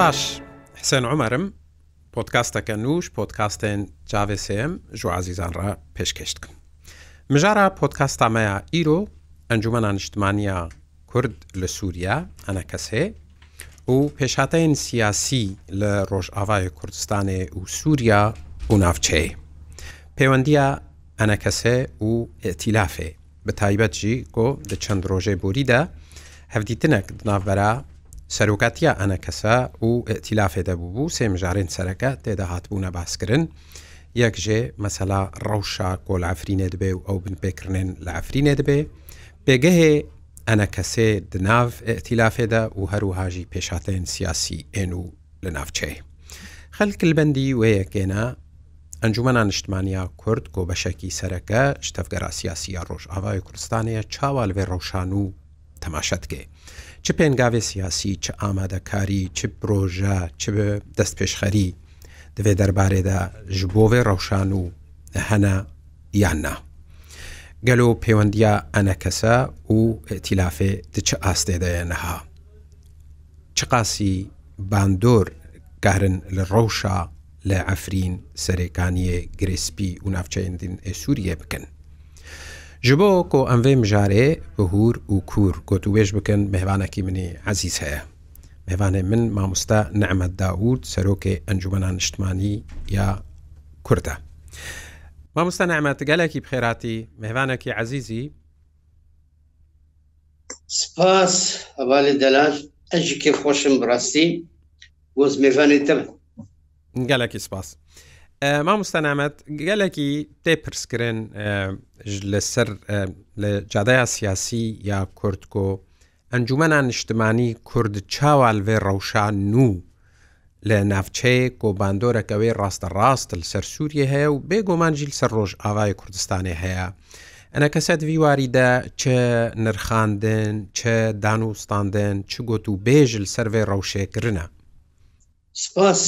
باش حسێن عمەرم پۆتکاستەکە نوش پۆتکاستێن جاVسم ژوازیزانڕە پێشکەشتکن مژارە پۆتکاستامەیە ئیرۆ ئەنجومە نیشتمانیا کورد لە سووریا ئەنە کەسێ و پێشاتەین سیاسی لە ڕۆژئاوای کوردستانی و سووریا و ناوچەیە پەیوەندیە ئەنە کەسێ و ئێتیلافێ بە تایبەتجی کۆ دە چەند ڕۆژێ بوریدا هەفدیتنەک ناوبەرە سەرۆکاتیا ئەنە کەسە و تیلافێ دەبوو بوو سێمژارێن سەرەکە تێدا هاتبوونە باسکردن یەکژێ مەسەلا ڕەوشە کۆلافرینێ دەبێ و ئەو بن پێکردێن لە ئەفرینێ دەبێ پێگەهێ ئەنە کەسێ دناو تیلافێدا و هەروهاژی پێشاتێن سیاسی ئێن و لە ناوچێ خەلکلبندی وەیەکێنە ئەنجومە نیشتمانیا کورد کۆبەشەکی سەرەکە شتەفگەرا سیاسیە ڕۆژ ئاوای کوردستانەیە چاوا لەوێ ڕەوشان و تەماشەتگێ. چ پێنگاوێ سیاسی چ ئامادەکاری چ پرۆژە چ دەست پێشخەری دەوێت دەربارێدا ژ بۆێ ڕەوشان و هەنا یاننا. گەلۆ پەیوەندیا ئەنەکەسە و تیلافێ دچ ئاستێدەەنەها. چ قاسی باندۆر کارن لە ڕەوشە لە ئەفرین سەرەکانیە گرسپی و ناوچەندین ئێسووریە بکەن. ji bo ku em vê mijarê bihur û kûr got û wêj bikin mehvanekî minî ezîz heye Mehvanê min mamosta nemet Daud serokê encumena niştmanî ya Kurd e. Mamosta nemet gelekî bxêratî mehvanekî ezîzî سپاس هەوالی دەلاژ ئەژیکی خۆشم بڕاستی بۆ زمێژانی تەب گەلێکی سپاس. مامۆستانامەت گەلێکی تێپرسکردن لەسەر لە جادایا سیاسی یا کورتکۆ ئەنجومەنان نیشتمانی کورد چاوالێ ڕەوشان نو لە ناوچەیە کۆباندۆرەکەوەی ڕاستە ڕاست لەسەر سووریە هەیە و بێگۆمانجیل سەر ڕۆژ ئاوای کوردستانی هەیە. ئەنە کەسەت ویواریدا چە نرخاندن چە دانوستاندن چ گوت و بێژل سەرێ ڕەوشێکردە. سپاس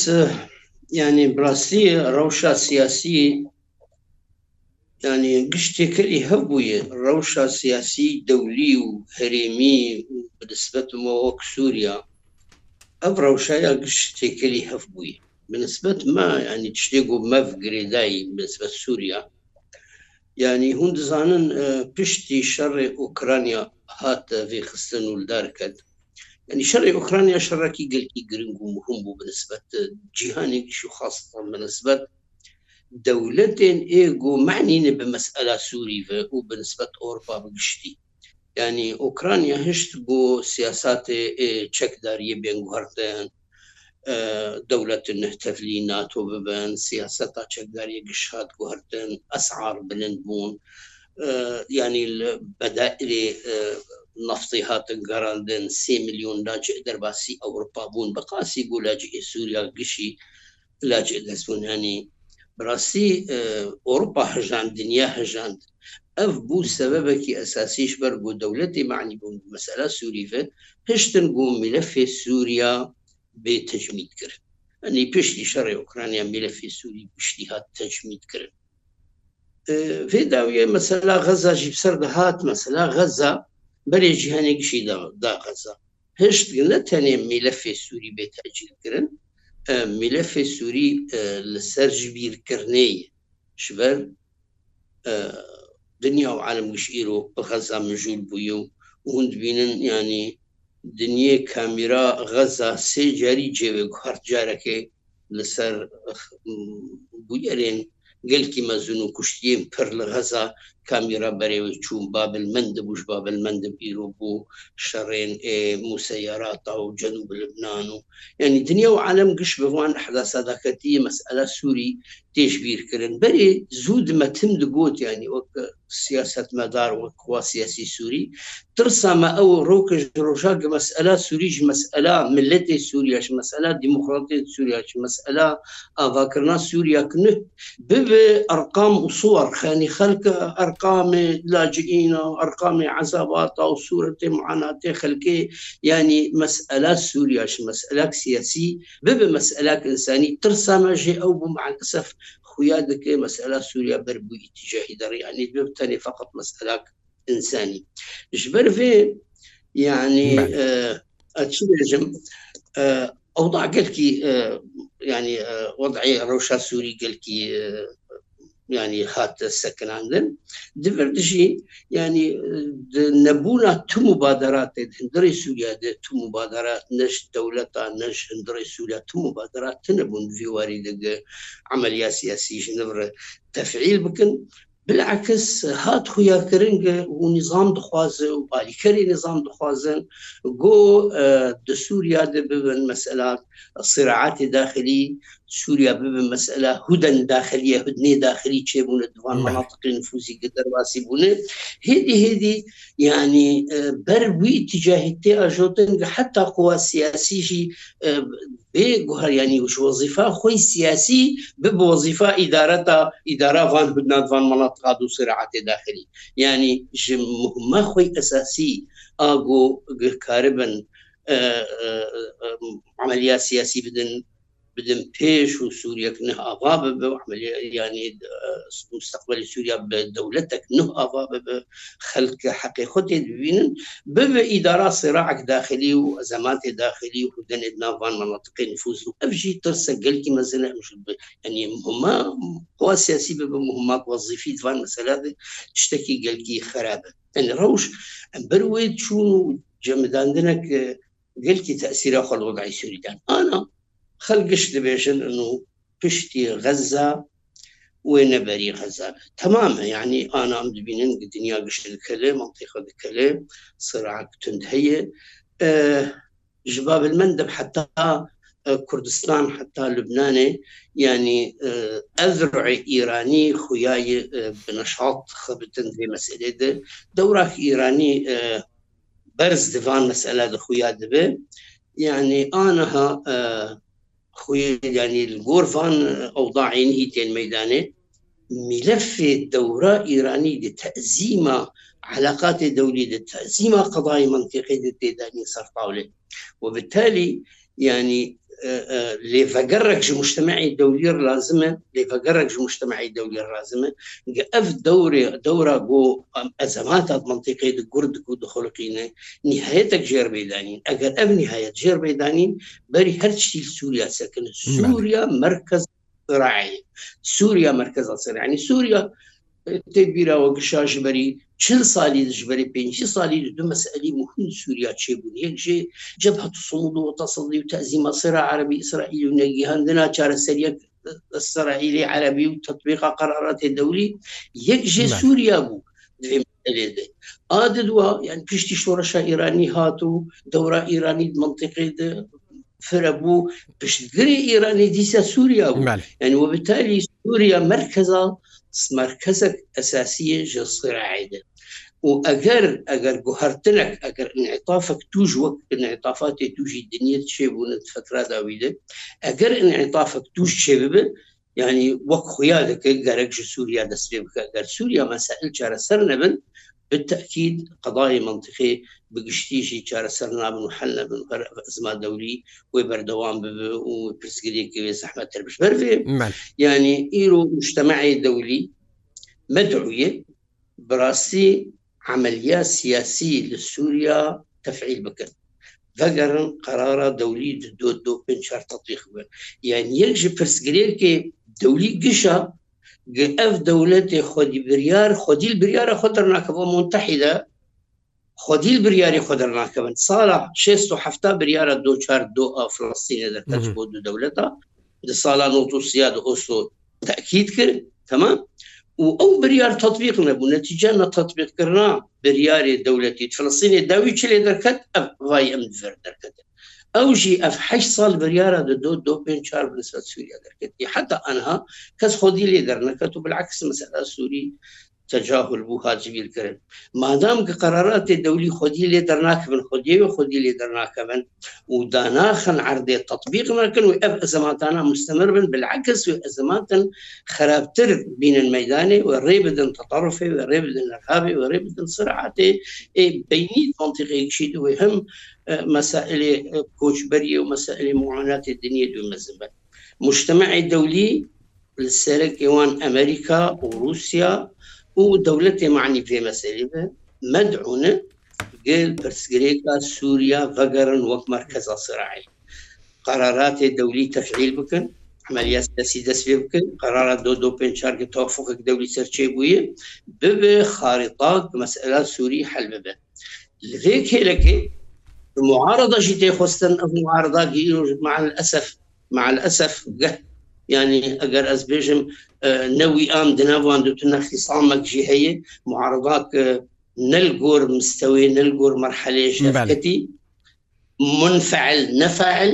ینی براستی ڕەوشە سیاسی ینی گشتێکری هەبووە ڕەوشە سیاسی دەولی و هەرێمی بنسبەت مەوە سووریا ئەم ڕەوشایە گشتێکری هەفبووی بنسبەت ما ینی شتێک و مەف گرێدایی بنسبەت سووریا ینی هون دزانن پشتی شەڕێ ئوکرانیا هاتە ڤێخستن ولدار کرد يعني شرع أوكرانيا شركي قلقي قرنق ومهم بالنسبة جهاني شو خاصة بالنسبة دولتين إيجو معنين بمسألة سوري وبالنسبة أوروبا بقشتي يعني أوكرانيا هشت بو سياسات تشك دارية بين قهرتين دولة نهتفلي ناتو ببن سياسات تشك دارية قشهات قهرتين أسعار بلندبون يعني البدائل نفتی هاتن گەڕاندن سێ میلیۆندان چ دەرباسی ئەوروپا بوون بەقاسی بوو لاجی سووریا گشتی لاج دەستبوونانی بڕاستی ئۆروپا هەژان دنیا هەژاند ئەف بوو سەبەبێکی ئەساسیش بەر بۆ دەولەتی معنی بوون مەسەلا سووریفە پشتن بوو میلەفێ سووریا بێ تەجمید کرد ئەنی پشتی شەڕێ ئۆکرانیا میلەفێ سووری پشتی هات تەجمید کرد فێداویە مەسەلا غەزا ژیب سەر دەهات مەسەلا غەزا بەرێکی هەنێکشی داغەزا هشت لە تەنێ میلەفێ سووری بێتاجیلکردن میلەفێ سووری لەسەر ژبیرکردنەی شبەر دنیا و عالم گشئیرۆ بەغەزا مژول بووی و هوندبینن ینی دنیە کامیرا غەزا سێ جاری جێوێ هەر جارەکەی لەسەر بویەرێن گەلکی مەزون و کوشتیم پر لە غەزا کامیرا بەرێوی چوون بابل من دەبووش بابل من دەبیرۆ بۆ شەڕێن موسەیاراتە و جەن و بلبنان و ینی دنیا و عالم گشت بوان حداسەداکەتی مەسئلە سووری تێشبیرکردن بەرێ زوو دمەتم دگوت ینی وەک سیاست مەدار وەک خوا سیاسی سووری ترسامە ئەو ڕۆکەش ڕۆژاگ مەسئلە سووریش مەسئلە ملەتی سووریاش مەسئلە دیموکراتیت سووریاچ مەسئلە ئاواکردنا سووریا کنت ببێ ئەرقام و سووەڕ خانی خەلکە ئەر ارقام لاجئين وارقام عذابات او صوره معاناه خلقي يعني مساله سوريا مساله سياسي بب مساله انساني ترسى ماجي او مع الاسف خويا دك مساله سوريا بربو اتجاهي در يعني بيبتني فقط مساله انساني جبر في يعني آه اتشجم آه اوضاع قلكي آه يعني آه وضعي روشا سوري قلكي آه ینی هاتە سەکناندن دڤردژی ینی نەبوونا تم و بادەراتێت هەندری سوگادە تم و بادەرات نەش دەولەتا نەش هەندری سوولە تم و بادەرات نەبوون ڤواری دەگە عملیا سیاسیش نڕە تەفعیل بکن بالعکس هات خویاکردن و نظام دخوازه و بالیکری نظام دخوازن گو د سوریا د ببن مسئلات صراعات داخلی سوريا ببن مسألة هدى داخلية هدنة داخلية شيبونة دوان مناطق النفوذية قدر واسيبونة هذه هذه يعني بروي تجاه التي أجوتن حتى قوى سياسية بجهر يعني وش وظيفة خوي سياسي بوظيفة إدارة إدارة فان هدنة فان مناطق عدو صراعات داخلي يعني مهمة خوي أساسي أجو كاربن عمليات سياسي بدن بدم پێش و سووریەك نه ئاوا بە ینی مستقبلی سووریا بە دەولەتك نه ئاوا بە خەلکە حقی خودێ ببینن ببە ئیدارا سێراعك داخلی و ئەزەماتی داخلی و دەنێت ناوان مناطقی نفوس و ئەفژی ترسە گەلکی مەزل ئەنی هما خوا سیاسی ببە مهمات وظیفی دوان مەسەلا شتێکی گەلکی خراپە ئەن ڕەوش بەر وێ چوون و جەمەداندنە گەلکی تەسیرا خەڵۆدای سووریدان ئانا خەلگشت دەبێژن و پشتی غەزا وێنە بەری غەزا تەمامە یعنی ئانام دبینن دنیا گشتکەلێ منطقە دکەلێ سرعک تند هەیە ji babil min de heta Kurdistan heta Lübnanê yani ezrû İranî xuyayê bineşat xebitin vê meselê de dewrak İranî berz divan mesele de xuya dibe yani aniha خويا يعني الغرفان أوضاعين إيتين ميداني ملف الدورة إيراني لتأزيم علاقات الدولة لتأزيم قضايا منطقية التيداني صار طاولة وبالتالي يعني لێڤگەڕێکژ مشتمەعی دەولیر لازمە لێڤگەڕێکژ مشتمەعی دەولیر لازمە ئەف دەورێ دەورە بۆ ئەزەماتات منتیقی گورد و دخلقینە نهایەتێک ژێر بێدانین ئەگەر ئەم نهایەت ژێر بێدانین بەری هەرچی سووریا سەکن سووریا مرکز ڕعی سووریا مرکز ئەسەرانی سووریا تێبیراوە گشا ژبەری چل سالی ژبەری پێنج سالی دو مەسئلی مهم سووریا چێبوون یەکژێ جەبهة صمود وتصدي وتأزيم صراع عربي إسرائيلي ونجيهان دنا چارە سەریەک السرائيلي عربي وتطبيق قرارات الدولي يكجي سوريا بو عادد و يعني كشتي شورشا ايراني هاتو دورة ايراني منطقة فربو بشتغري ايراني ديسا سوريا بو يعني وبالتالي سوريا مركزة مرکزك أساسية للصراع ده وأجر أجر جهرتلك أجر انعطافك توج وقت انعطافات توجي الدنيا تشيبون فترة داويدة أجر انعطافك توج شبابه يعني وەک خویاەکە گەرەك سووریا دەستێ بکە گەر سووریا مەسائل چارەسەر نەبن بالتأكيد قضايا منطقي بقشتيشي چارە سەرنابن و حل نبن زما دەوری وی بەردەوام و پرسگرێکی زەحمەتتر بش بەرێ ینی ئیرو مجتمعی دەولی مدعویە براسي عملية سياسية لسوريا تفعيل بكر فقرن قرار دولي دو دو بن شهر تطبيق يعني يكجي برسقرير كي دولي قشا ئەف دەولەتی خودی بریار خودیل بریاە خودر ناکەەوە منتەحیدا خودیل بریاری خودر ناکەن ساڵە 16 بریاە دو چار دو ئافلسینە دەکەچ بۆ دو دەولەتە دە ساڵان ئۆتوسیاد ئۆسۆ تاکیید کرد تەمام و ئەو بریار تطبیق نەبوو نەتیجە نە تطبیقکردنا بریاری دەولەتی فلسینی داوی چ لێ دەکەت ئەم وای ئەم دەکەن ئەوژی ئەف ح سال بریاە دو دو پێ چار نسبت سووریا دەکردی حتا ئەها کەس خودی لێ دەرنەکەت و بالعکس مەسەدا سووری تجاهل بو حاجبیل کرد مادام که قرارات دولی خودی لی درناک من خودی و خودی لی درناک من و داناخن عرض تطبیق نکن و اف ازماتانا مستمر بن بالعکس و ازماتا خرابتر بین المیدان و ریبدن تطرف و ریبدن ارهاب و ریبدن سرعت بینی منطقه شید و هم مسائل کوچبری و مسائل معانات الدنيا دون مزمت مجتمع دولي للسلك وان امريكا وروسيا و دولتê معنی pê meselî be medûne gel pirsgirêka Sûriya vegerin wek merkeza Sirayî qararatê dewlî tefîl bikin عملیات دەسی دەسێ بکەن قرارە دو دو پێ چارکە تافقک دەولی سەرچێ بووە ببێ خارطات مەسئلا سووری حل ببێ لێ کێلەکەی معارضەشی تێخواستن معارضا مع الأسف مع الأسف قه ینی ئەگەر ئەس بێژم نەوی ئام دناوان دوتون نەخیسامەکجی هەیە معرضات نل گۆر مستەوێ نل گۆر مەرحەلێژەتی منفعل نەفعل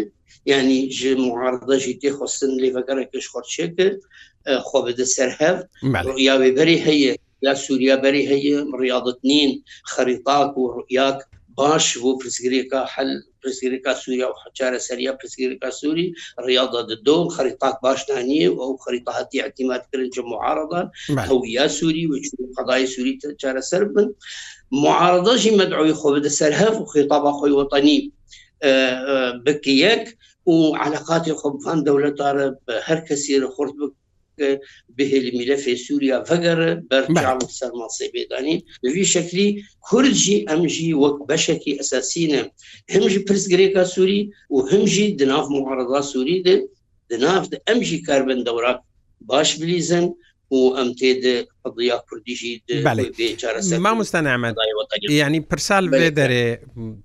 ینی ji معرضەژی تێ خستن لێڤگەرەکەش خۆچێ کرد خۆ بدە سەر هەف یاوێ بەری هەیە یا سووریا بەری هەیە ڕیاضت نین خەریتاک و ڕیاک باش بۆ پرسگرێکە حل پرسیرکە سووریا و حچارە سەریا پرسیرکە سووری ڕیاضە دۆ خەریتاک باشدانە و ئەو خەریتاهاتی اعتیماتکردن چ معارضان هەویا سووری و قەدای سووری چارەسەر بن معارضەژی مدعوی خۆ بدە سەرهف و خیتابە خۆی وطنی بکیەک و علاقاتی خۆفان دەولەتارە هەر کەسی خورد بکە بهێلی میلەفێ سووریا بەگەرە بەرچاڵ سەرماسەی بێدانین لەوی شکلی کورجی ئەمژی وەک بەشێکی ئەساسینە هەمژی پرسگرێکا سووری و هەمژی دناف مغاردا سووری د دناف ئەمژی کاربن دەورا باش بلیزن و مامۆستانامەد ینی پرسال بێ دەرێ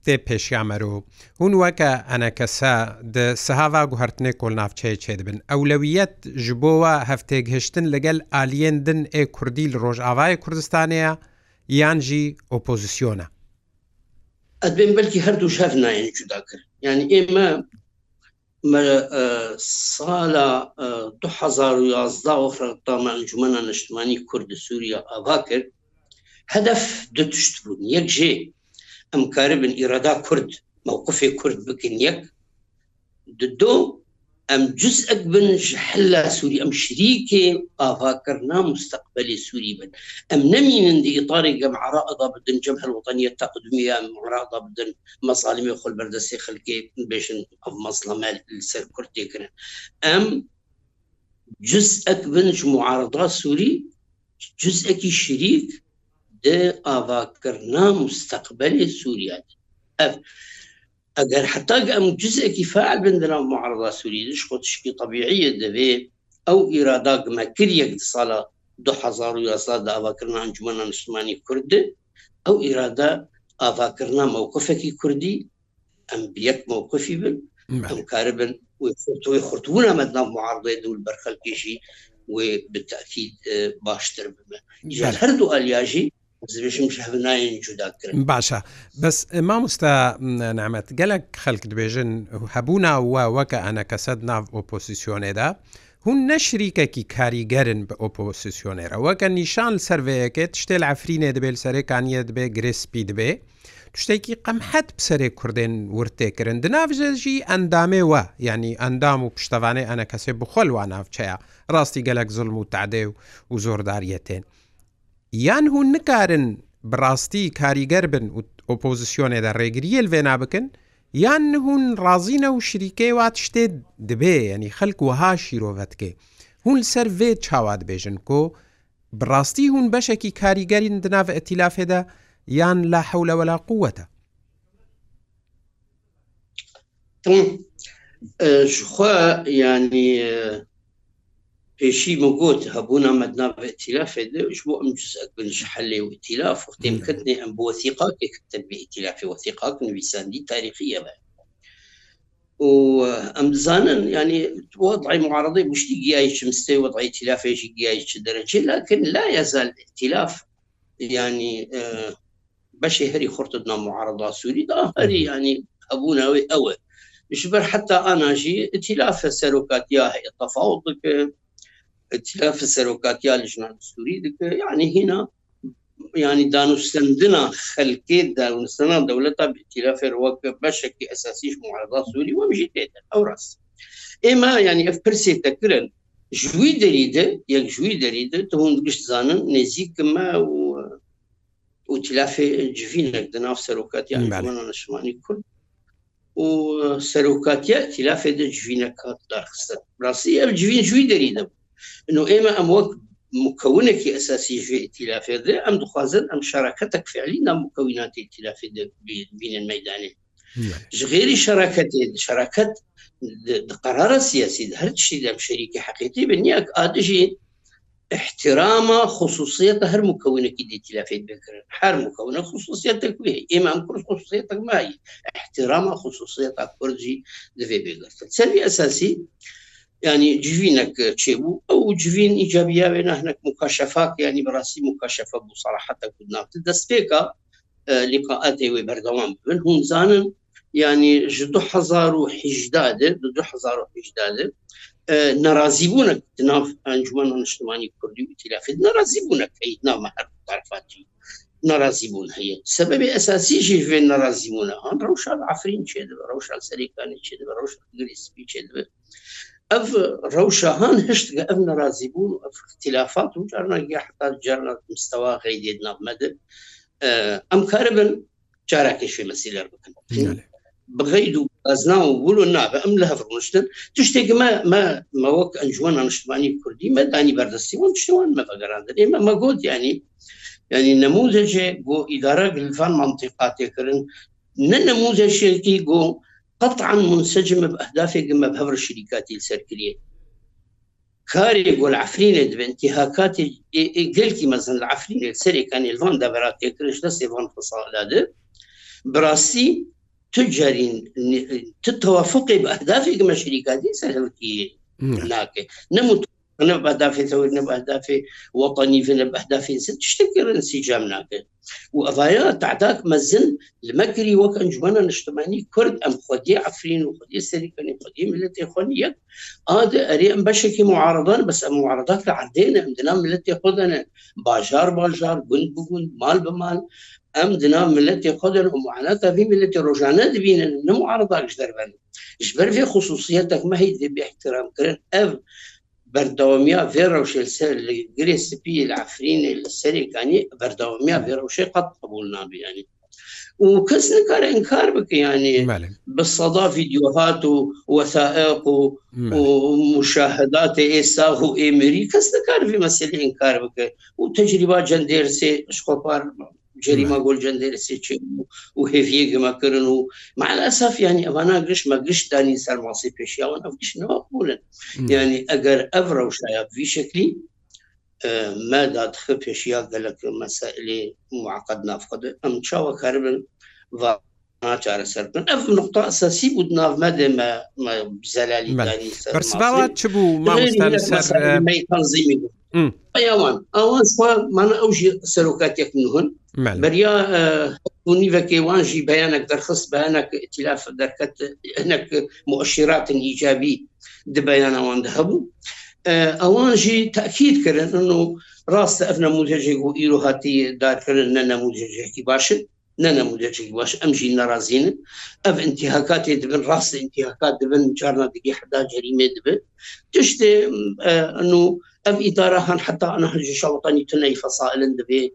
تێ پێشیامەرۆ هون وەکە ئەنەکەسا سەهاوا گوهرتنێ کۆلناافچەیە چێ دەبن ئەولەویەت ji بۆوە هەفتێک هشتن لەگەل ئالیێندن ئێ کوردی لە ڕۆژئاوای کوردستانەیە یانجی ئۆپۆزیسیۆنە ئەبێن بەلکی هەردوو شەر نایەن جوداکرد یعنی ئێمە سالا 2011 وفرقتامە ئەنجومە نیشتمانی کورد سووریا ئاوا کرد هەدف دتشت بوون یەک ژێ ئەم کارە بن ئیرادا کورد مووقفی کورد بکن یەک دو ئەم جزئك بن حلا سوري ئەم شریکێ ئاواکردنا مستقبلی سووری بن ئەم نمینن دیطاری گەم عرادا بدن جم هەوطنیە تقدمیان مرادا بدن مەساالمی خل بەردەسی خلکێ بێشن ئەو مەسلمە سەر کورتێکن ئەم جزئك بنج معارضا سووری جزئکی شریک د ئاواکردنا مستقبلی سووریات ئەف ئەگەر حتاگ ئەم جزێکی فعل بندرام معرضە سووریش خۆ تشکی طبیعیە دەبێ ئەو ئیرادا گمەکرێک ساڵە 2000 داواکردن ئەنجمەە نیشتمانی کورد ئەو ئیرادا ئاواکردنا مووقفێکی کوردی ئەم بیەک مووقفی بن ئەم کارە بن تۆی خورتبوون ئەمەدنا معرضی دوول بەرخەلکیشی و بتاکید باشتر بمە هەردوو ئەلیاژی باشە بەس مامۆستا نامەت گەلک خەلک دبێژن هەبوونا وە وەکە ئەنە کەسەت ناو ئۆپۆسیسیۆنێدا هون نەشریکەکی کاریگەرن بە ئۆپۆسیسیۆنێرە وەکە نیشان سەرڤەیەکێت شتێ لەفرینێ دەبێت سەرێکانیە دەبێ گرسپی دەبێ شتێکی قەمحەت پسەرێ کوردێن ورتێکردن دناافژێژی ئەندامێوە ینی ئەندام و پشتەوانێ ئەنە کەسێ بخۆلوان ناوچەیە ڕاستی گەلک زلم و تعدێ و و زۆرداریەتێن. یان هون نکارن بڕاستی کاریگەر بن و ئۆپۆزیسیۆنێدا ڕێگریل وێنا بکن یان هون ڕازینە و شیرکەی وات شتێ دبێ ینی خەلک وها شیرۆڤەتکێ هون سەر وێ چاوات بێژن کۆ بڕاستی هون بەشێکی کاریگەرین دناو ئەتیلافێدا یان لا حولەوەلا قوتە خوا ینی پیشی مگوت هەبوونا مدناب ائتلاف ايش بو ام جزء من شحل وائتلاف وقت يمكنني ام بوثيقات كتب بائتلاف وثيقات نويساندي تاريخيه بقى. وام زانن يعني وضع معارضي مش جيايش مستوي وضع ائتلاف ايش جيايش درجه لكن لا يزال الائتلاف يعني آه بشي هري خرطتنا معارضه سوري دا هري يعني ابونا اوي, أوي. مش حتى انا جي ائتلاف سلوكات يا التفاوض ائتلاف سەرۆکاتیا لەژنان سووری دکە یعنی هنا ینی دانوستندنا خەلکێ دانوستنا دەولەتا بتیلافێر وەک بەشێکی ئەساسیش معدا سووری وەمژی تێت ئەو ڕاست ئێمە ینی ئەف پرسێ دەکردن ژووی دەریدە یەک ژووی دەریدە تهون گشت زانن نزیکمە و وتیلافێ جوینێک دەناو سەرۆکاتیان نشمانی کورد و سەرۆکاتیە تیلافێ دە جوینە کات داخستە ڕاستی ئەم جوین جووی دەریدە بوو انه ايما اموك مكونك اساسي في ائتلاف ام دخوازن ام شراكتك فعليا مكونات ائتلاف بين الميدانين غير شراكه شراكه القرار السياسي هر شيء لم شريك حقيقي بنياك ادجي احترام خصوصية هر مكونة كده تلافيت بكر هر مكونة خصوصيتك به إما أم كل خصوصيتك ما هي احترام خصوصية كرجي دفي بكر فالسبب أساسي ینی جوینك چێبوو ئەو جوین ئیجابیاوێ نهنك مکاشفاك ینی بەڕاستی مکاشفە بوو سەراحەتە کودنات دەستپێکە لقاءاتی وی بەردەوام بن هونزانن ینی دو هزار و هیچدادر دو هزار و هیچدادر ناراضی بوونە ناف ئەنجومان و نیشتمانی کوردی و تیلافید ناراضی بوونە کەیت نامە هەر طرفاتی ناراضی بوون هەیە سببی ئەساسی ژێژێ ناراضی بوونە هەان ڕوشال ئافرین چێ ڕوشال سەریکانی چێ ڕوش گریسپی چێ ئەف ڕەوشەهان هشتگە ئەف نەرازی بوون اختلافات و جارناگە حتا جارنا مستەوا غیدێت نامەدن ئەم کارە بن چاراکەشێ مەسیلەر بکەن بغید و ئەزنا و گولو نابە ئەم لە هەفڕشتن تشتێکمە مەوەک ئەنجوان نیشتمانی کوردی مەدانی بەردەستی و شتوان مەبگەرانن ئێمە مەگۆت ینی ینی نموزەجێ بۆ ئیدارە گلفان منتیقاتێکردن نە نموزەشێکی گۆ قطعا منسجمة بأهداف مبهر الشركات السركلية كاري يقول عفرين دب انتهاكات قلتي مثلا العفرين السري كان الفان دبرات يكرش لسي فان فصال ده براسي تجاري تتوافق بأهداف كما شركات سلوكية هناك نمو انا باهداف ثورنا باهداف وطني فينا باهداف ست تشتكر انسجام ناكل وقضايا تعداك مزن المكري وكان جمانا اجتماعي كرد ام خدي عفرين وخدي سريكاني خدي ملتي خونيك هذا آه اري ام بشكي معارضان بس ام معارضات لعدينا ام دنا ملتي خدنا باجار باجار بند بوند مال بمال ام دنا ملتي خدنا ومعناتها في ملتي رجعنا دبينا نمعارضة اجدر بنا اجبر في خصوصيتك ما هي دي باحترام كرن اف بەردەوامیە ڤێڕەوشێ سەر گرێ سپی لە ئەفرینێ لە سەرێکانی بەردەوامیە ڤێڕەوشێ قەت قبول نابیانی و کەس نکار انکار بکە ینی بە سەدا ڤیددیوهات و وەسائق و مشاهدات ئێستا و ئێمەری کەس نکار مەسلی انکار بکە و تجریبا جەندێرسێ شخۆپار جریمە گلجندێرسێ و هێویە گەمەکردن و معلاساف ینی ئەوانە گشتمە گشتانی سەرماسی پێشیاوان ئەو گشتنەوە بولن ینی ئەگەر ئەف ڕەوشایە وی شکلی مادات خ پێشیا گەلک مەسئلێ معقد نافقد ئەم چاوەکار بن و چارە سەرکن ئەف نقطتا ئەساسی بود ناومە دێمە زەلالی بەرسباوات چ بوو مامۆستان سەر تەنزیمی بوو ئەڵان ئەوان مانە ئەو سەرۆکاتێکن هەن بەریا نیڤەکەیوانژی بەیانك دەرخست بەیانك ئتیلاف دەرکەت هەنك مؤشراتن ئیجابی دبیان ئەواندا هەبوو ئەوان ژی تاکیید کردن و ڕاستە ئەف نەموجێک و ئیرو هاتی دارکردن نە نەموجێکی باشن نەنەمودێکی باش ئەمژی ناڕازینن ئەف انتیهاکاتێ دبن ڕاستە انتیهاکات دبن جارنا دیگە حدا جەریمێ دبن تشتێ ئەنو ئەف ئیدارە هەن حتا ئەە هەژشاوتانی تنەی فەسائلن دەبێت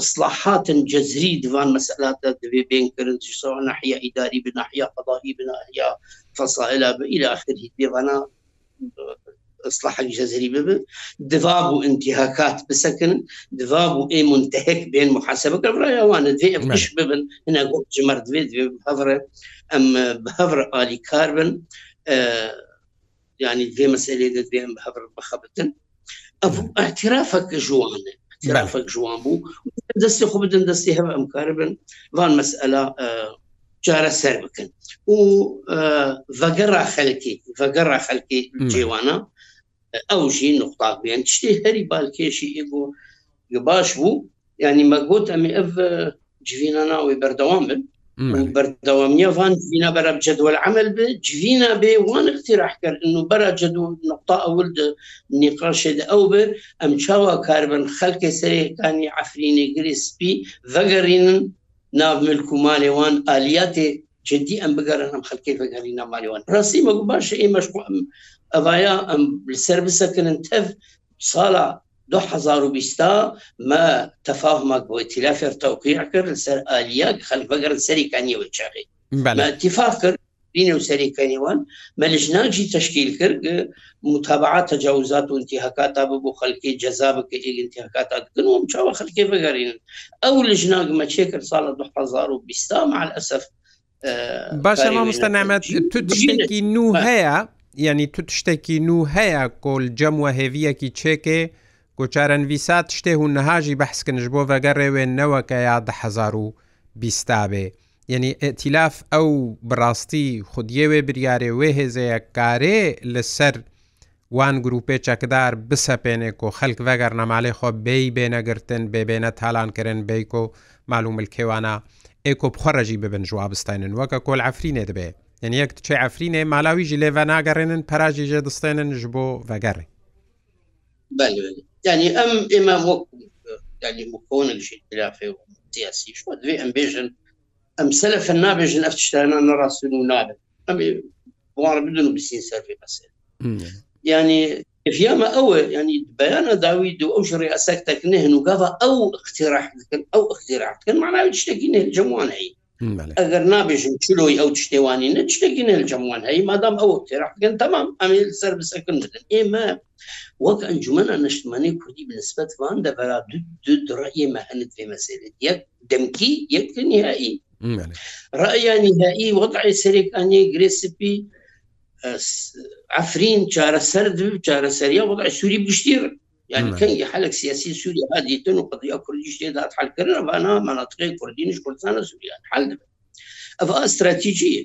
اصلاحات جذري ديفان مسألات دبي بين كرن سواء ناحية إداري بناحية قضائي بناحية فصائلة إلى آخره ديفانا اصلاحا جزري ببن دفاب وانتهاكات بسكن دفاب واي منتهك بين محاسبه قبل وانا ذي مش ببن هنا قلت جمر دفي بهفره ام بهفر الي كاربن آه يعني ذي مساله ذي ام بهفر بخبتن اعترافك جوانا اعترافك جوان بو دستي خو بدن دستي هم ام كاربن فان مساله آه جارە سەر بکەن و ڤگەڕا خەلکی ڤگەڕا خەلکی جێوانە ئەو ژی نقطاقیان شتی هەری بالکێشی ئێگۆ باش بوو ینی مەگوت ئەمی ئەف جوینە ناوی بەردەوام بن بەردەوامنیە فان جوینە بەرە جدول عمل بێ جوینە بێ وان اختیراح کرد و بەرە جد و نقطا ئەول نیقاشێ ئەو بر ئەم چاوە کاربن خەلکە سەرەکانی عفرینی گریسپی ڤگەڕینن ناو ملک و مالێوان ئالیاتێ جدی ئەم بگەرن ئەم خەکەی بەگەری نامالێوان ڕاستی مەگو باشە ئێمەش ئەڤیا ئەم لەسەر بسەکردن تەف ساڵە 2020 ما تفاهمك واتلاف توقيع كر سر آلياك خلف بقر سري كاني والشاقي ما اتفاق كر بين وسري كانيوان ما لجناجي تشكيل كر متابعة تجاوزات وانتهاكات ابو خلقي جذاب انتهاكات كن ومشاو خلقي بقرين او لجناج ما تشكر صالة 2020 مع الاسف باشە مامۆستا نامەت تو تشتێکی نو هەیە یعنی تو شتێکی نو هەیە کۆل جەم و هێویەکی چێکێ کۆچارەن ویسات شتێ و نەهاژی بەحسکنش بۆ بەگە ڕێوێنەوەکە یا دههزار و بیستابێ یعنی ئەتیلاف ئەو بڕاستی خودیەوێ بریارێ وێ هێزەیە کارێ لەسەر وان گروپێ چەکدار بسەپێنێ و خەک بەگەر نەماڵی خۆ بێی بێنەگرتن بێبێنە تالانکردن بیکۆ مالوملکێوانە ئێکۆ بخۆڕەژی ببن جووا بستێنن وەکە کۆل ئەفرینێ دەبێت یعنی یەک چێ ئەفرینێ مالاویژی لێڤە ناگەڕێنن پەراژی ژێ دەستێنن ژ بۆ ڤگەڕی ینی ئەم ئێمە سیاسی دوێ ئەم بێژن ئەم سەلفەن نابێژن ئەف شتانان نڕاستن و نابن ئەم بدون و بسین سەرێ بەس ینی فيما أو يعني بيان داويد وأجري أسكتك نهن وقضى أو اقتراح أو اقتراح كان معناه يشتكي نهن جموانعي ئەگەر نابێژم چلۆی ئەو شتێوانی نە شتێکی نێجموان هەی مادام ئەو تێراگەن تەمام ئەمیل سەر بسەکن بدن ئێمە وەک ئەنجومە نشتمانی کوردی بنسبەتوان دەبرا ڕێمە هەنت پێ مەسێت یەک دەمکی یەک نهایی ڕایانی نهایی وەقعی سەرێکانی گرێسپی ئەفرین چارەسەر چارەسەریە وەقع سووری بشتیر يعني كي حلك سياسي سوريا هذه تنو قضية كردية جديدة حل كرر فأنا مناطق كردينش كردستان سوريا حل أفا استراتيجية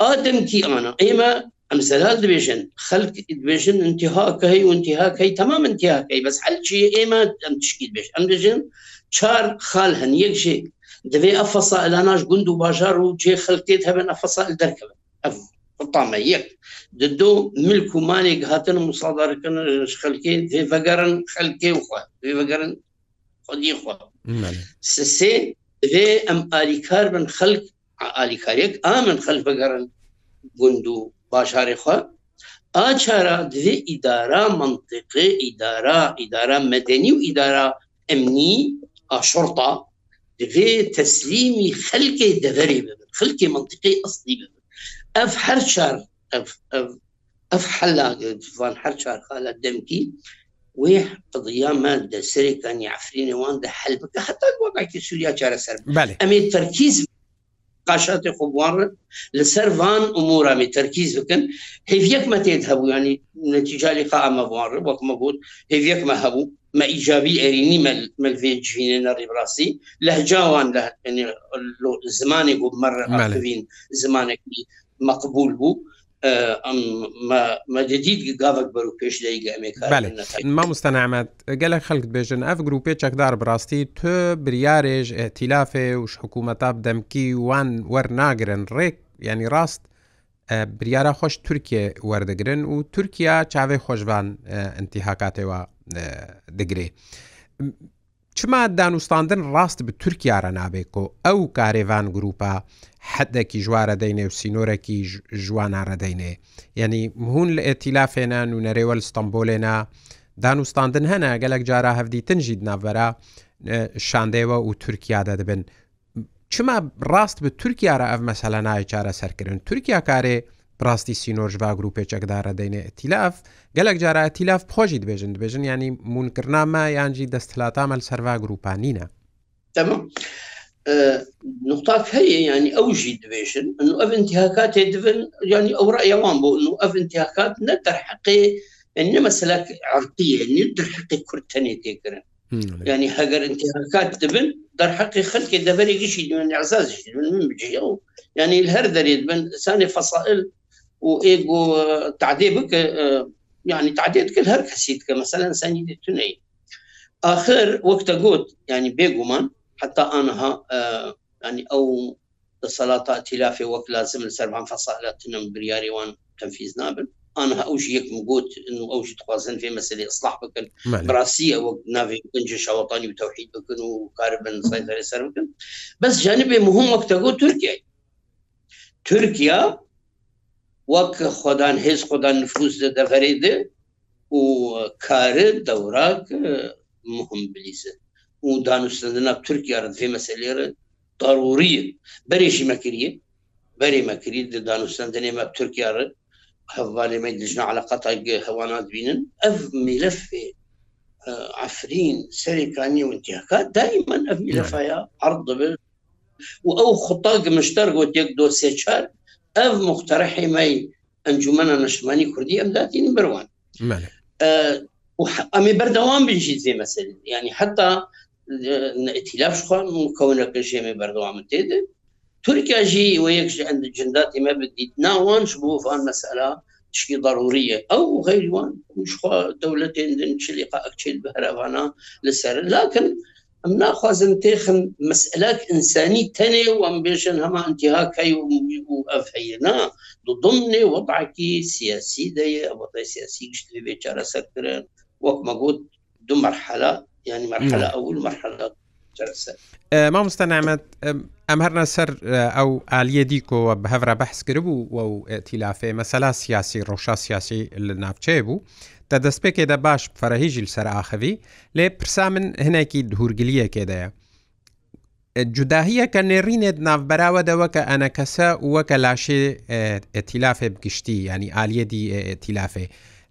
آدم تي أنا إما امثلات دبيجن خلق دبيجن انتهاك هي وانتهاك هي تمام انتهاك هي بس حل شيء ايما ام تشكيل بيش ام دبيجن شار خال هن يك شيء دبي افصائل اناش قندو باجار وجي خلقتيت هبن افصائل دركب اف قطامە یەک دو ملک و مالێک هاتن مسادارکن خەلکێ تێڤگەرن خەلکێ وخوا تێڤگەرن خودی خوا سێ دەێ ئەم ئالیکار بن خەلک ئالیکارێک ئامن خەل بەگەرن گوند و باشارێ خوا ئاچارە دوێ ئیدارا منطقێ ئیدارا ئیدارا مەدەنی و ئیدارا ئەمنی ئاشرتا دوێ تەسلیمی خەلکێ دەڤری ببن خەلکی منطقی ئەستی ببن اف هر شهر اف اف اف حلاق فان هر شهر خاله دمكي ويح قضية مادة سري كان يعفرين وان ده حل بك حتى الوضع كي سوريا شارع سر بله. امي التركيز قاشات خبوان لسر فان امور امي تركيز بكن هيفيك ما تذهبوا يعني نتيجة لقاء ما فوان وقت ما بود هيفيك ما هبوا ما ايجابي اريني ما الفيج فينا نري براسي لهجاوان له يعني زمانك مره زمانك مقبول بوو مەجدید گاوک بەر و پێشدەیگەمێک ما مستەنامەت گەلە خەک بێژن ئەف گروپێ چەکدار بڕاستی تۆ بریارێژ تیلافێ وش حکوومەتا دەمکی وان وەرناگرن ڕێک ینی ڕاست بریارە خۆش تورکێ وەردەگرن و تورکیا چاوێ خۆشبان ئەتیهاکاتەوە دەگرێ. چما دانوستاندن ڕاست بە تورکیاە نابێک و ئەو کارێوان گروپا حەدەکی ژوارە دەینێ و سینۆرەکی ژوانارە دەینێ یعنی مهون لە ئێتیلافێنان و نەرێوەل ستمبولێنا دانوستاندن هەنا گەلک جارە هەفتی تنجید ناڤەرە شاندەوە و تورکیادا دەبن چما ڕاست بە تورکیاە ئەف مەسەلە نای چارە سەرکردن تورکیا کارێ ڕاستی سینۆژ با گرروپێکێکدارە دەینێ تیلاف گەلک جارە تیلاف پۆژی دبێژن دبێژن ینی مونکردنامە یانجی دەستلاتامەل سەروا گروپانینە نقطات هەیە ینی ئەوژی دبێژن ئەف انتیهاکاتێ دبن ینی ئەو ڕایەوان بۆ ئەف انتیهاکات نە دەرحقێ نە مەسلک عرقیە نی درحقی کورتەنێ تێکردن ینی هەگەر انتیهاکات دبن دەرحقی خەلکی دەبەرێکیشی دوێن عزازشی من بجێ ینی هەر دەرێت بن سانی فەسائل وايجو تعدي بك يعني تعديت كل هر كسيتك مثلا سني تنين اخر وقت قلت يعني بيجومان حتى انها يعني او الصلاة تلافي وقت لازم السربان فصالة تنم برياري وان تنفيذ نابل انا اوجيك مقوت انه اوجي تخوازن في مسألة اصلاح بكن براسية وقت نافي بكن جيش وطني وتوحيد بكن وكاربن سيطرة سر بكن بس جانب مهم وقت تركيا تركيا وەک خۆدان هێز خۆدان نفوس دەغەرێدە و کارە دەوراک مهم بلیزە و دانوستندنا تورکیا فێ مەسەلێرە ضروریە بەرێشی مەکریە بەری مەکری دانوستندنێ مە تورکیاە هەوالێمە دژنا علاقات هەوانات بینن ئەف میلفێ عفرین سەرێکانی و انتیاکات دایمەن ئەف میلفایا عرض بێت و ئەو خطاگ مشتەر گوت یەک دۆ سێ چار ئەف مختەرە حێمەی ئەنجومە نەشمانی کوردی ئەمداتین بڕوان ئەمی بەردەوام بژی زێ مەسە ینی حتا ئەتیلاف خوان کەونەکە ژێمێ بەردەوام تێدە تورکیا ژی و یەکش ئەند جنداتی مە بدیت ناوانش بوو فان مەسەلا تشکی ضرورية أو غير وان مش دولتين دن شلقة أكتشيل بهرفانا لسر لكن ئەم ناخوازم تێخم مسئلات ئینسانی تەنێ و ئەم بێژن هەما انتهاکەی و ئەفەیەنا دضمنێ وەضعکی سیاسی دەیە ئەوەتای سیاسی گشتی بێ چارەسەرکردن وەک مەگوت دو مرحلە ینی مرحلە ئەول مرحلە مامۆستا نامەت ئەم هەرنە سەر ئەو ئالیە دیکۆوە بە هەورا بەحس کرد بوو و تیلافێ مەسەلا سیاسی ڕۆژا سیاسی لە ناوچێ بوو. دە دەستپێکێدا باش فەرەهیژیل سەرئاخەوی لێ پرسا من هەنێکی دهورگلیەکێدەیە. جوداهیە کە نێڕینێت ناوبراوەدەوە کە ئەنە کەسە وەکە لاشێ ئەتیلافێ بگشتی ینی ئالیەدی ئەتیلافێ.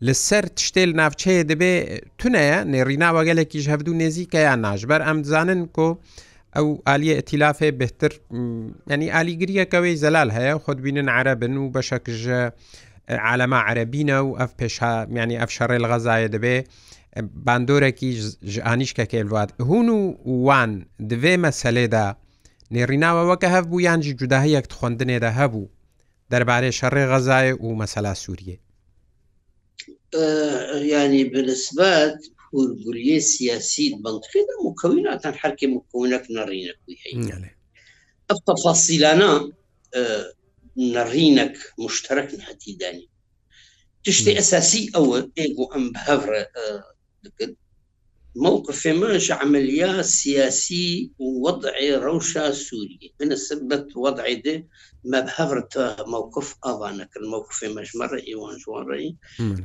لەسەر شتێل ناوچەیە دەبێ تونەیە نێڕیناوەگەلێکیش هەبدو نێزیکە یان ناژبەر ئەم بزانن کۆ ئەو ئالیە ئەتیلافێ بهتر ینی ئالیگریەکەوەی زەلال هەیە خۆتبینن عرە بن و بەشەکژە عالەما عەربینە و ئەف پێشمیانی ئەف شەڕێ لە غەزایە دەبێ باندۆرەکی ژانیشکە کێلوات هون و وان دوێ مەسەلێدا نێڕیناوە وەکە هەف بوو یانجی جوداهی یەک خوندنێدا هەبوو دەربارەی شەڕێ غەزایە و مەسەلا سووریە ینی بنسبت هورگوریە سیاسی بەڵکرێت مکەویناتان هەرکێ مکوونەک نەڕینەکوی ئەف تەفاسیلانە نەڕینەك مشتەرەك حتیدانی تشتی ئەساسی ئەوە ئێگو ئەم هەورە دکرد موقف ماش عملية سياسي ووضعي روشة سوري أنا سبت وضعي ده ما بهفرت موقف أظنك الموقف ماش مرة إيوان جوان رأي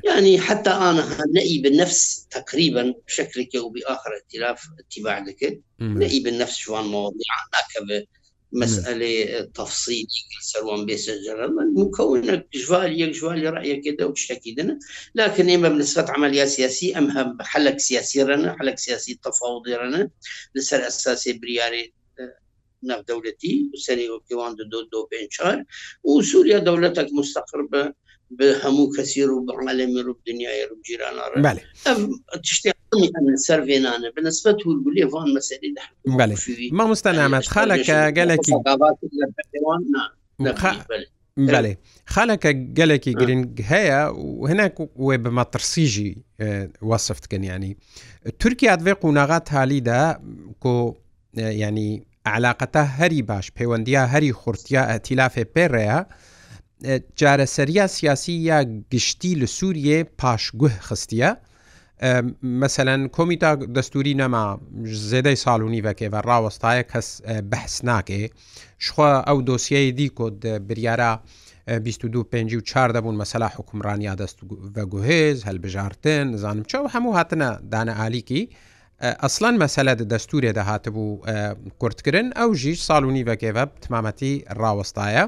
يعني حتى أنا نئي بالنفس تقريبا بشكل أو بآخر اتلاف اتباع لك نئي بالنفس جوان مواضيع هناك مسألة تفصيل سروان بيس الجرل مكونة جوال يك جوال رأي كده وش أكيدنا لكن إما بنسبة عملية سياسية أمها حلك سياسي رنا حلك سياسي تفاوضي رنا لسر أساسي برياري نف دولتي وسري وكيوان دو دو بين شهر وسوريا دولتك مستقر به هەموو کەسی ڕوو بڕالێمی ڕوو دنیای ڕوو جیرانە تشتی سەرێنانە بەنسبە توربولی ڤان مەسەری مامۆستا نامەت خالەکە گەلێکی بەێ خالەکە گەلێکی گرنگ هەیە و هەناک وێ بە مەترسیژی وەصفتکنیانی تورکیا دوێ قوناغات هالیدا کۆ ینی علااقەتە هەری باش پەیوەندیا هەری خورتیا ئەتیلافێ پێڕەیە جارەسەریا سیاسی یا گشتی لە سووریێ پاشگوه خستە مەسەەن کۆمیتا دەستوری نەما زێدەی ساڵونی بەکێوە ڕاوەستایە کەس بەحس ناکێ شخوا ئەو دۆسیایی دیکۆت بریارە 25 و چار دەبوون مەسەلا حکومڕانیا دەست بەگوهێز هەلبژارتن زانم چاو هەموو هاتنە دانە ئالیکی ئەسلان مەسەلە دەستورێ دەهات بوو کورتکردن ئەو ژیش ساڵونی بەکێوە تمامەتی ڕاوەستایە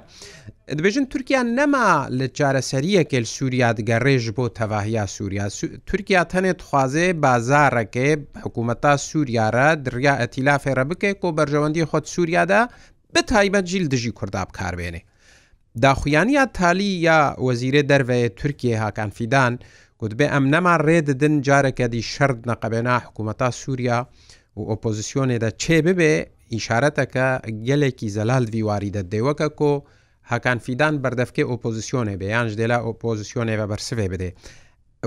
دەبێژن تورکیا نەما لە چارەسەریەکێل سووریا دگەڕێژ بۆ تەواهیا سووریا تورکیا تەنێت خوازێ بازارڕەکێ حکوومەتا سووریارە دریا ئەتیلا فێرە بکەیت کۆ بەرژەوەندی خۆت سووریادا بەتایبەت ژیل دژی کورداب کاربێنێ داخویانیا تالی یا وەزیرە دەروەیە تورکیە هاکانفیدان گوتبێ ئەم نەما ڕێددن جارێکە دی شەرد نەقەبێنا حکوومەتا سووریا و ئۆپۆزیسیۆنێدا چێ ببێ ئیشارەتەکە گەلێکی زەلال دیواری دە دێوەکە کۆ هەکانفیدان بەردەفکێ ئۆپۆزیسیۆنێ بێ یان دێلا ئۆپۆزیسیۆنێ بە بەرسێ بدێ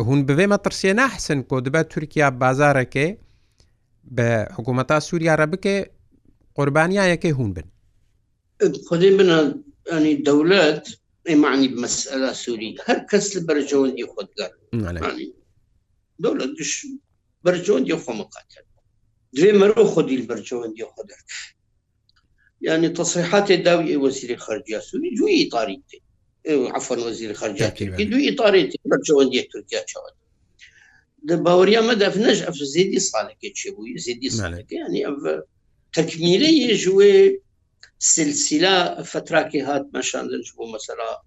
هون بوێمە ترسێ ناحسن کۆ دبە تورکیا بازارەکەی بە حکوومەتا سووریارە بکێ قوربانیایەکەی هون بن خودی بنانی دەولەت معنی بمەسئلە سووری هەر کەس لە بەرجەوەندی خۆتگەر دەڵە دش بەرجەوەندی خۆمەقاتر دوێ مرۆ خودیل بەرجەوەندی خۆدر یعنی تەسیحاتی داوی وەزیری خەرجیا سووری جوی تاری عفن وەزیر خەرجیا دوی تاری بەرجەوەندی تورکیا چاوە باوریا مەدەف نەش ئەف زیدی ساڵێکی چێبووی زیدی ساڵەکە ینی تەکمیلە یێژوێ سلسله فتراكي هات مشان لنجبو مثلا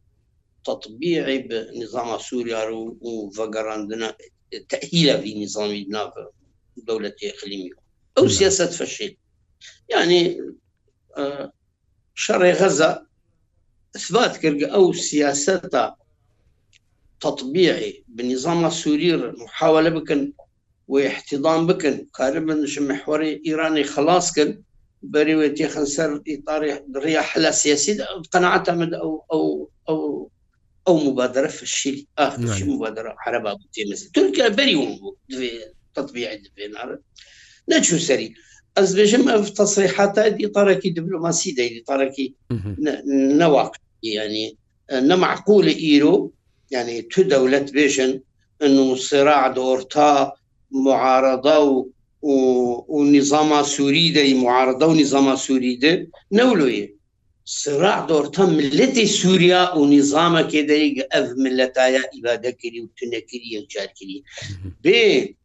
تطبيعي بنظام سوريا وفقراندنا تأهيله في نظامنا في دولة إقليمية أو سياسة فشل يعني شر غزة إثبات كرق أو سياسة تطبيعي بالنظام السوري محاولة بكن واحتضان بكن قاربا محور إيراني خلاص كن بريوت يخنسر إطار رياح لا سياسي قناعة أو أو أو أو مبادرة في الشيء آخر نعم. شيء مبادرة عربة مثل تركيا بريوم تطبيع بين نجو سري از بجم في تصريحات دي تركي دبلوماسي دي تركي نواقع يعني نمعقول ايرو يعني تو دولت بيجن انه صراع دورتا معارضه ونظام سوريدي معارضة ونظام سوريدي نولوي صراع دورتا ملتي سوريا ونظام كده اف ملتايا إبادة كري وتنكري وجار كري بي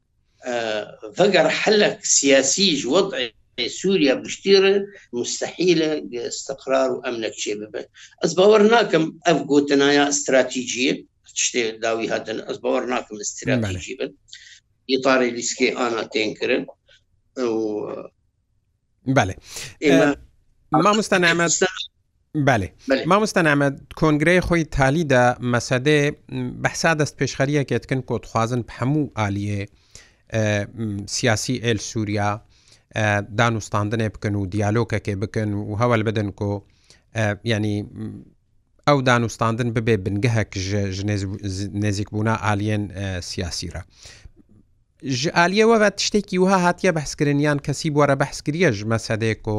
فقر حلك سياسي وضع سوريا بشتير مستحيلة استقرار وأمنك شبابة أزباورناكم أف قوتنايا استراتيجية تشتي داوي هذا أزباورناكم استراتيجية ئیتاری لیسکی ئانا تێنکردن بەێ مامۆستان ئەمە بەێ مامۆستان ئەمەد کۆنگرەی خۆی تالیدا مەسەدێ بەسا دەست پێشخەریەکێتکن کۆتخوازن هەموو ئالیێ سیاسی ئێل سووریا دانوستاندنێ بکەن و دیالۆکەکێ بکەن و هەوەل بدەن کۆ ینی ئەو دانوستاندن ببێ بنگەهەک ژنێزیکبوونا ئالیەن سیاسیرە. ژعالیەوە بە تشتێکی وها هاتیە بەحسکردنیان کەسی بوارە بەحسکریەش مەسەدێک و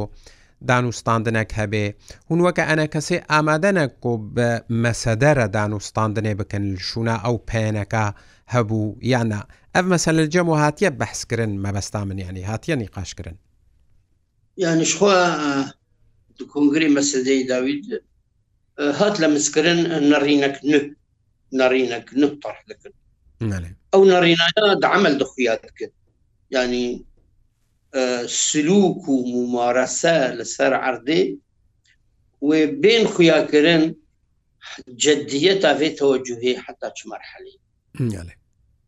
دانوستاندنەك هەبێ هونوەکە ئەنە کەسێ ئامادەنەک و بە مەسەدەرە دانوستاندنێ بکەن شونا ئەو پێنەکە هەبوو یانە ئەف مەسەل جەم و هاتیە بەحسکردن مەبەستا منیانی هاتیە نیقاشکردن یانیشخوا کنگری مەسەدەی داوید هات لە مسکردن نەڕینەک نەڕینەک نەڕینەک نەڕ دەکرد ئەو نەڕینایە دەعمل دەخویات کرد ینی سلوک و ممارەسە لەسەر عردێ و بین خویاکردن جدیت ئاێ تەوەجوهێ حتا چ مەرحەلی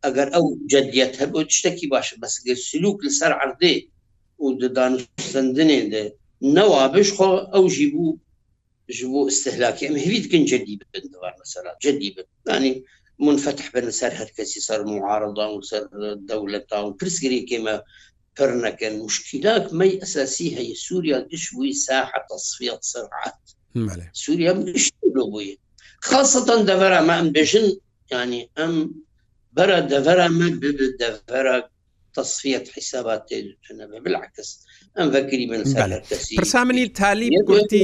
ئەگەر ئەو جدیت هەبوو شتێکی باشە بەسگە سلوک لەسەر عردێ و ددانسەندنێ دێ نەوابش خۆ ئەو ژی بوو ji bo استهلاکê em hêvî dikin cedî bibin war mesela cedî bibnî منفتح بن سەر هەرکەسی سەر معارضان و سەر دەولەتان و پرسگرێکێمە پر نەکەن مشکیلاک مەی ئەساسی هەیە سووریا گشتوی ساحە تەصفیت سرعات سووریا گشت بووی خاصەتەن دەڤرا مە ئەم بێژن ینی ئەم بەرە دەڤرا من دەڤرا تصفية حسابات تجنب بالعكس أم فكري من سالة تسير برسامني التاليب قلتي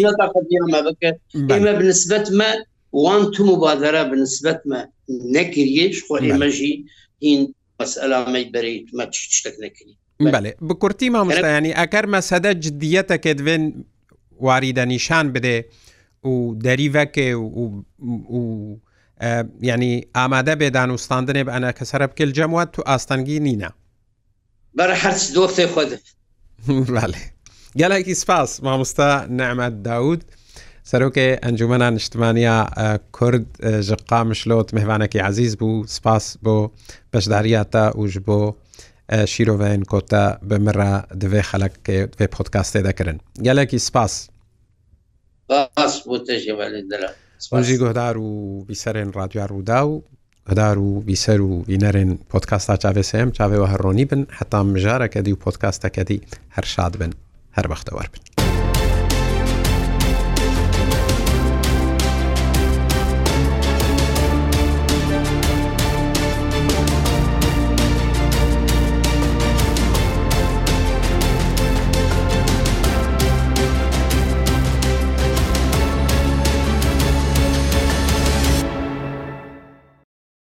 إما بالنسبة ما وان تو مبادره بنسبت ما نکریش خو ایمجی این مسئله می برید ما تشتک نکری بله بکورتی ما مستعنی اگر مسئله جدیت کدوین واریده نشان بده و دەریڤەکێ و ینی ئامادە بێدان و ستاندنێ بە ئەنا کەسەرە بکەل جەموات تو ئاستەنگی نینە بەرە هەرچ دۆستێ خۆ گەلێکی سپاس مامۆستا نەمەد داود. سەرۆکێ ئەنجومە نیشتمانیا کورد ژقا مشلۆت مهوانێکی عزیز بوو سپاس بۆ بەشداریاتە وژ بۆ شیرۆڤێن کۆتە بمرە دەوێ خەلک بێ پۆتکاستێ دەکردن گەلێکی سپاس سپۆژی گۆدار و بیسەرێن رادیار ڕوودا و هەدار و بیسەر و وینەرێن پۆتکاستا چاوێسم چاوێەوە هەڕۆنی بن هەتا مژارەکەدی و پۆتکاستەکەدی هەرشاد بن هەر بەختەوە بن